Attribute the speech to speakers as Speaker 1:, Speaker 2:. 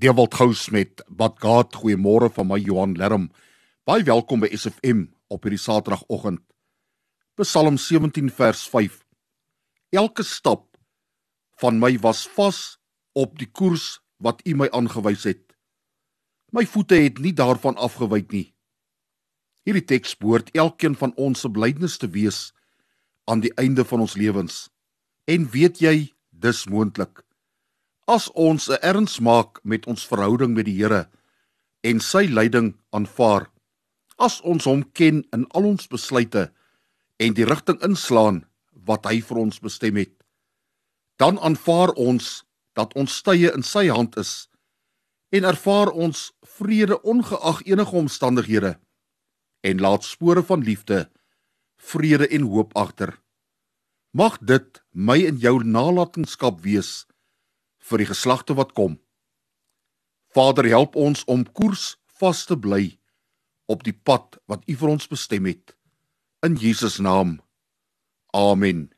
Speaker 1: Dewald Gous met Bad God. Goeiemôre van my Johan Lerm. Baie welkom by SFM op hierdie Saterdagoggend. Psalm 17 vers 5. Elke stap van my was vas op die koers wat U my aangewys het. My voete het nie daarvan afgewyk nie. Hierdie teks behoort elkeen van ons se blydnis te wees aan die einde van ons lewens. En weet jy, dis moontlik as ons 'n erns maak met ons verhouding met die Here en sy leiding aanvaar, as ons hom ken in al ons besluite en die rigting inslaan wat hy vir ons bestem het, dan aanvaar ons dat ons stye in sy hand is en ervaar ons vrede ongeag enige omstandighede en laat spore van liefde, vrede en hoop agter. Mag dit my en jou nalatenskap wees vir die geslagte wat kom. Vader, help ons om koers vas te bly op die pad wat U vir ons bestem het. In Jesus naam. Amen.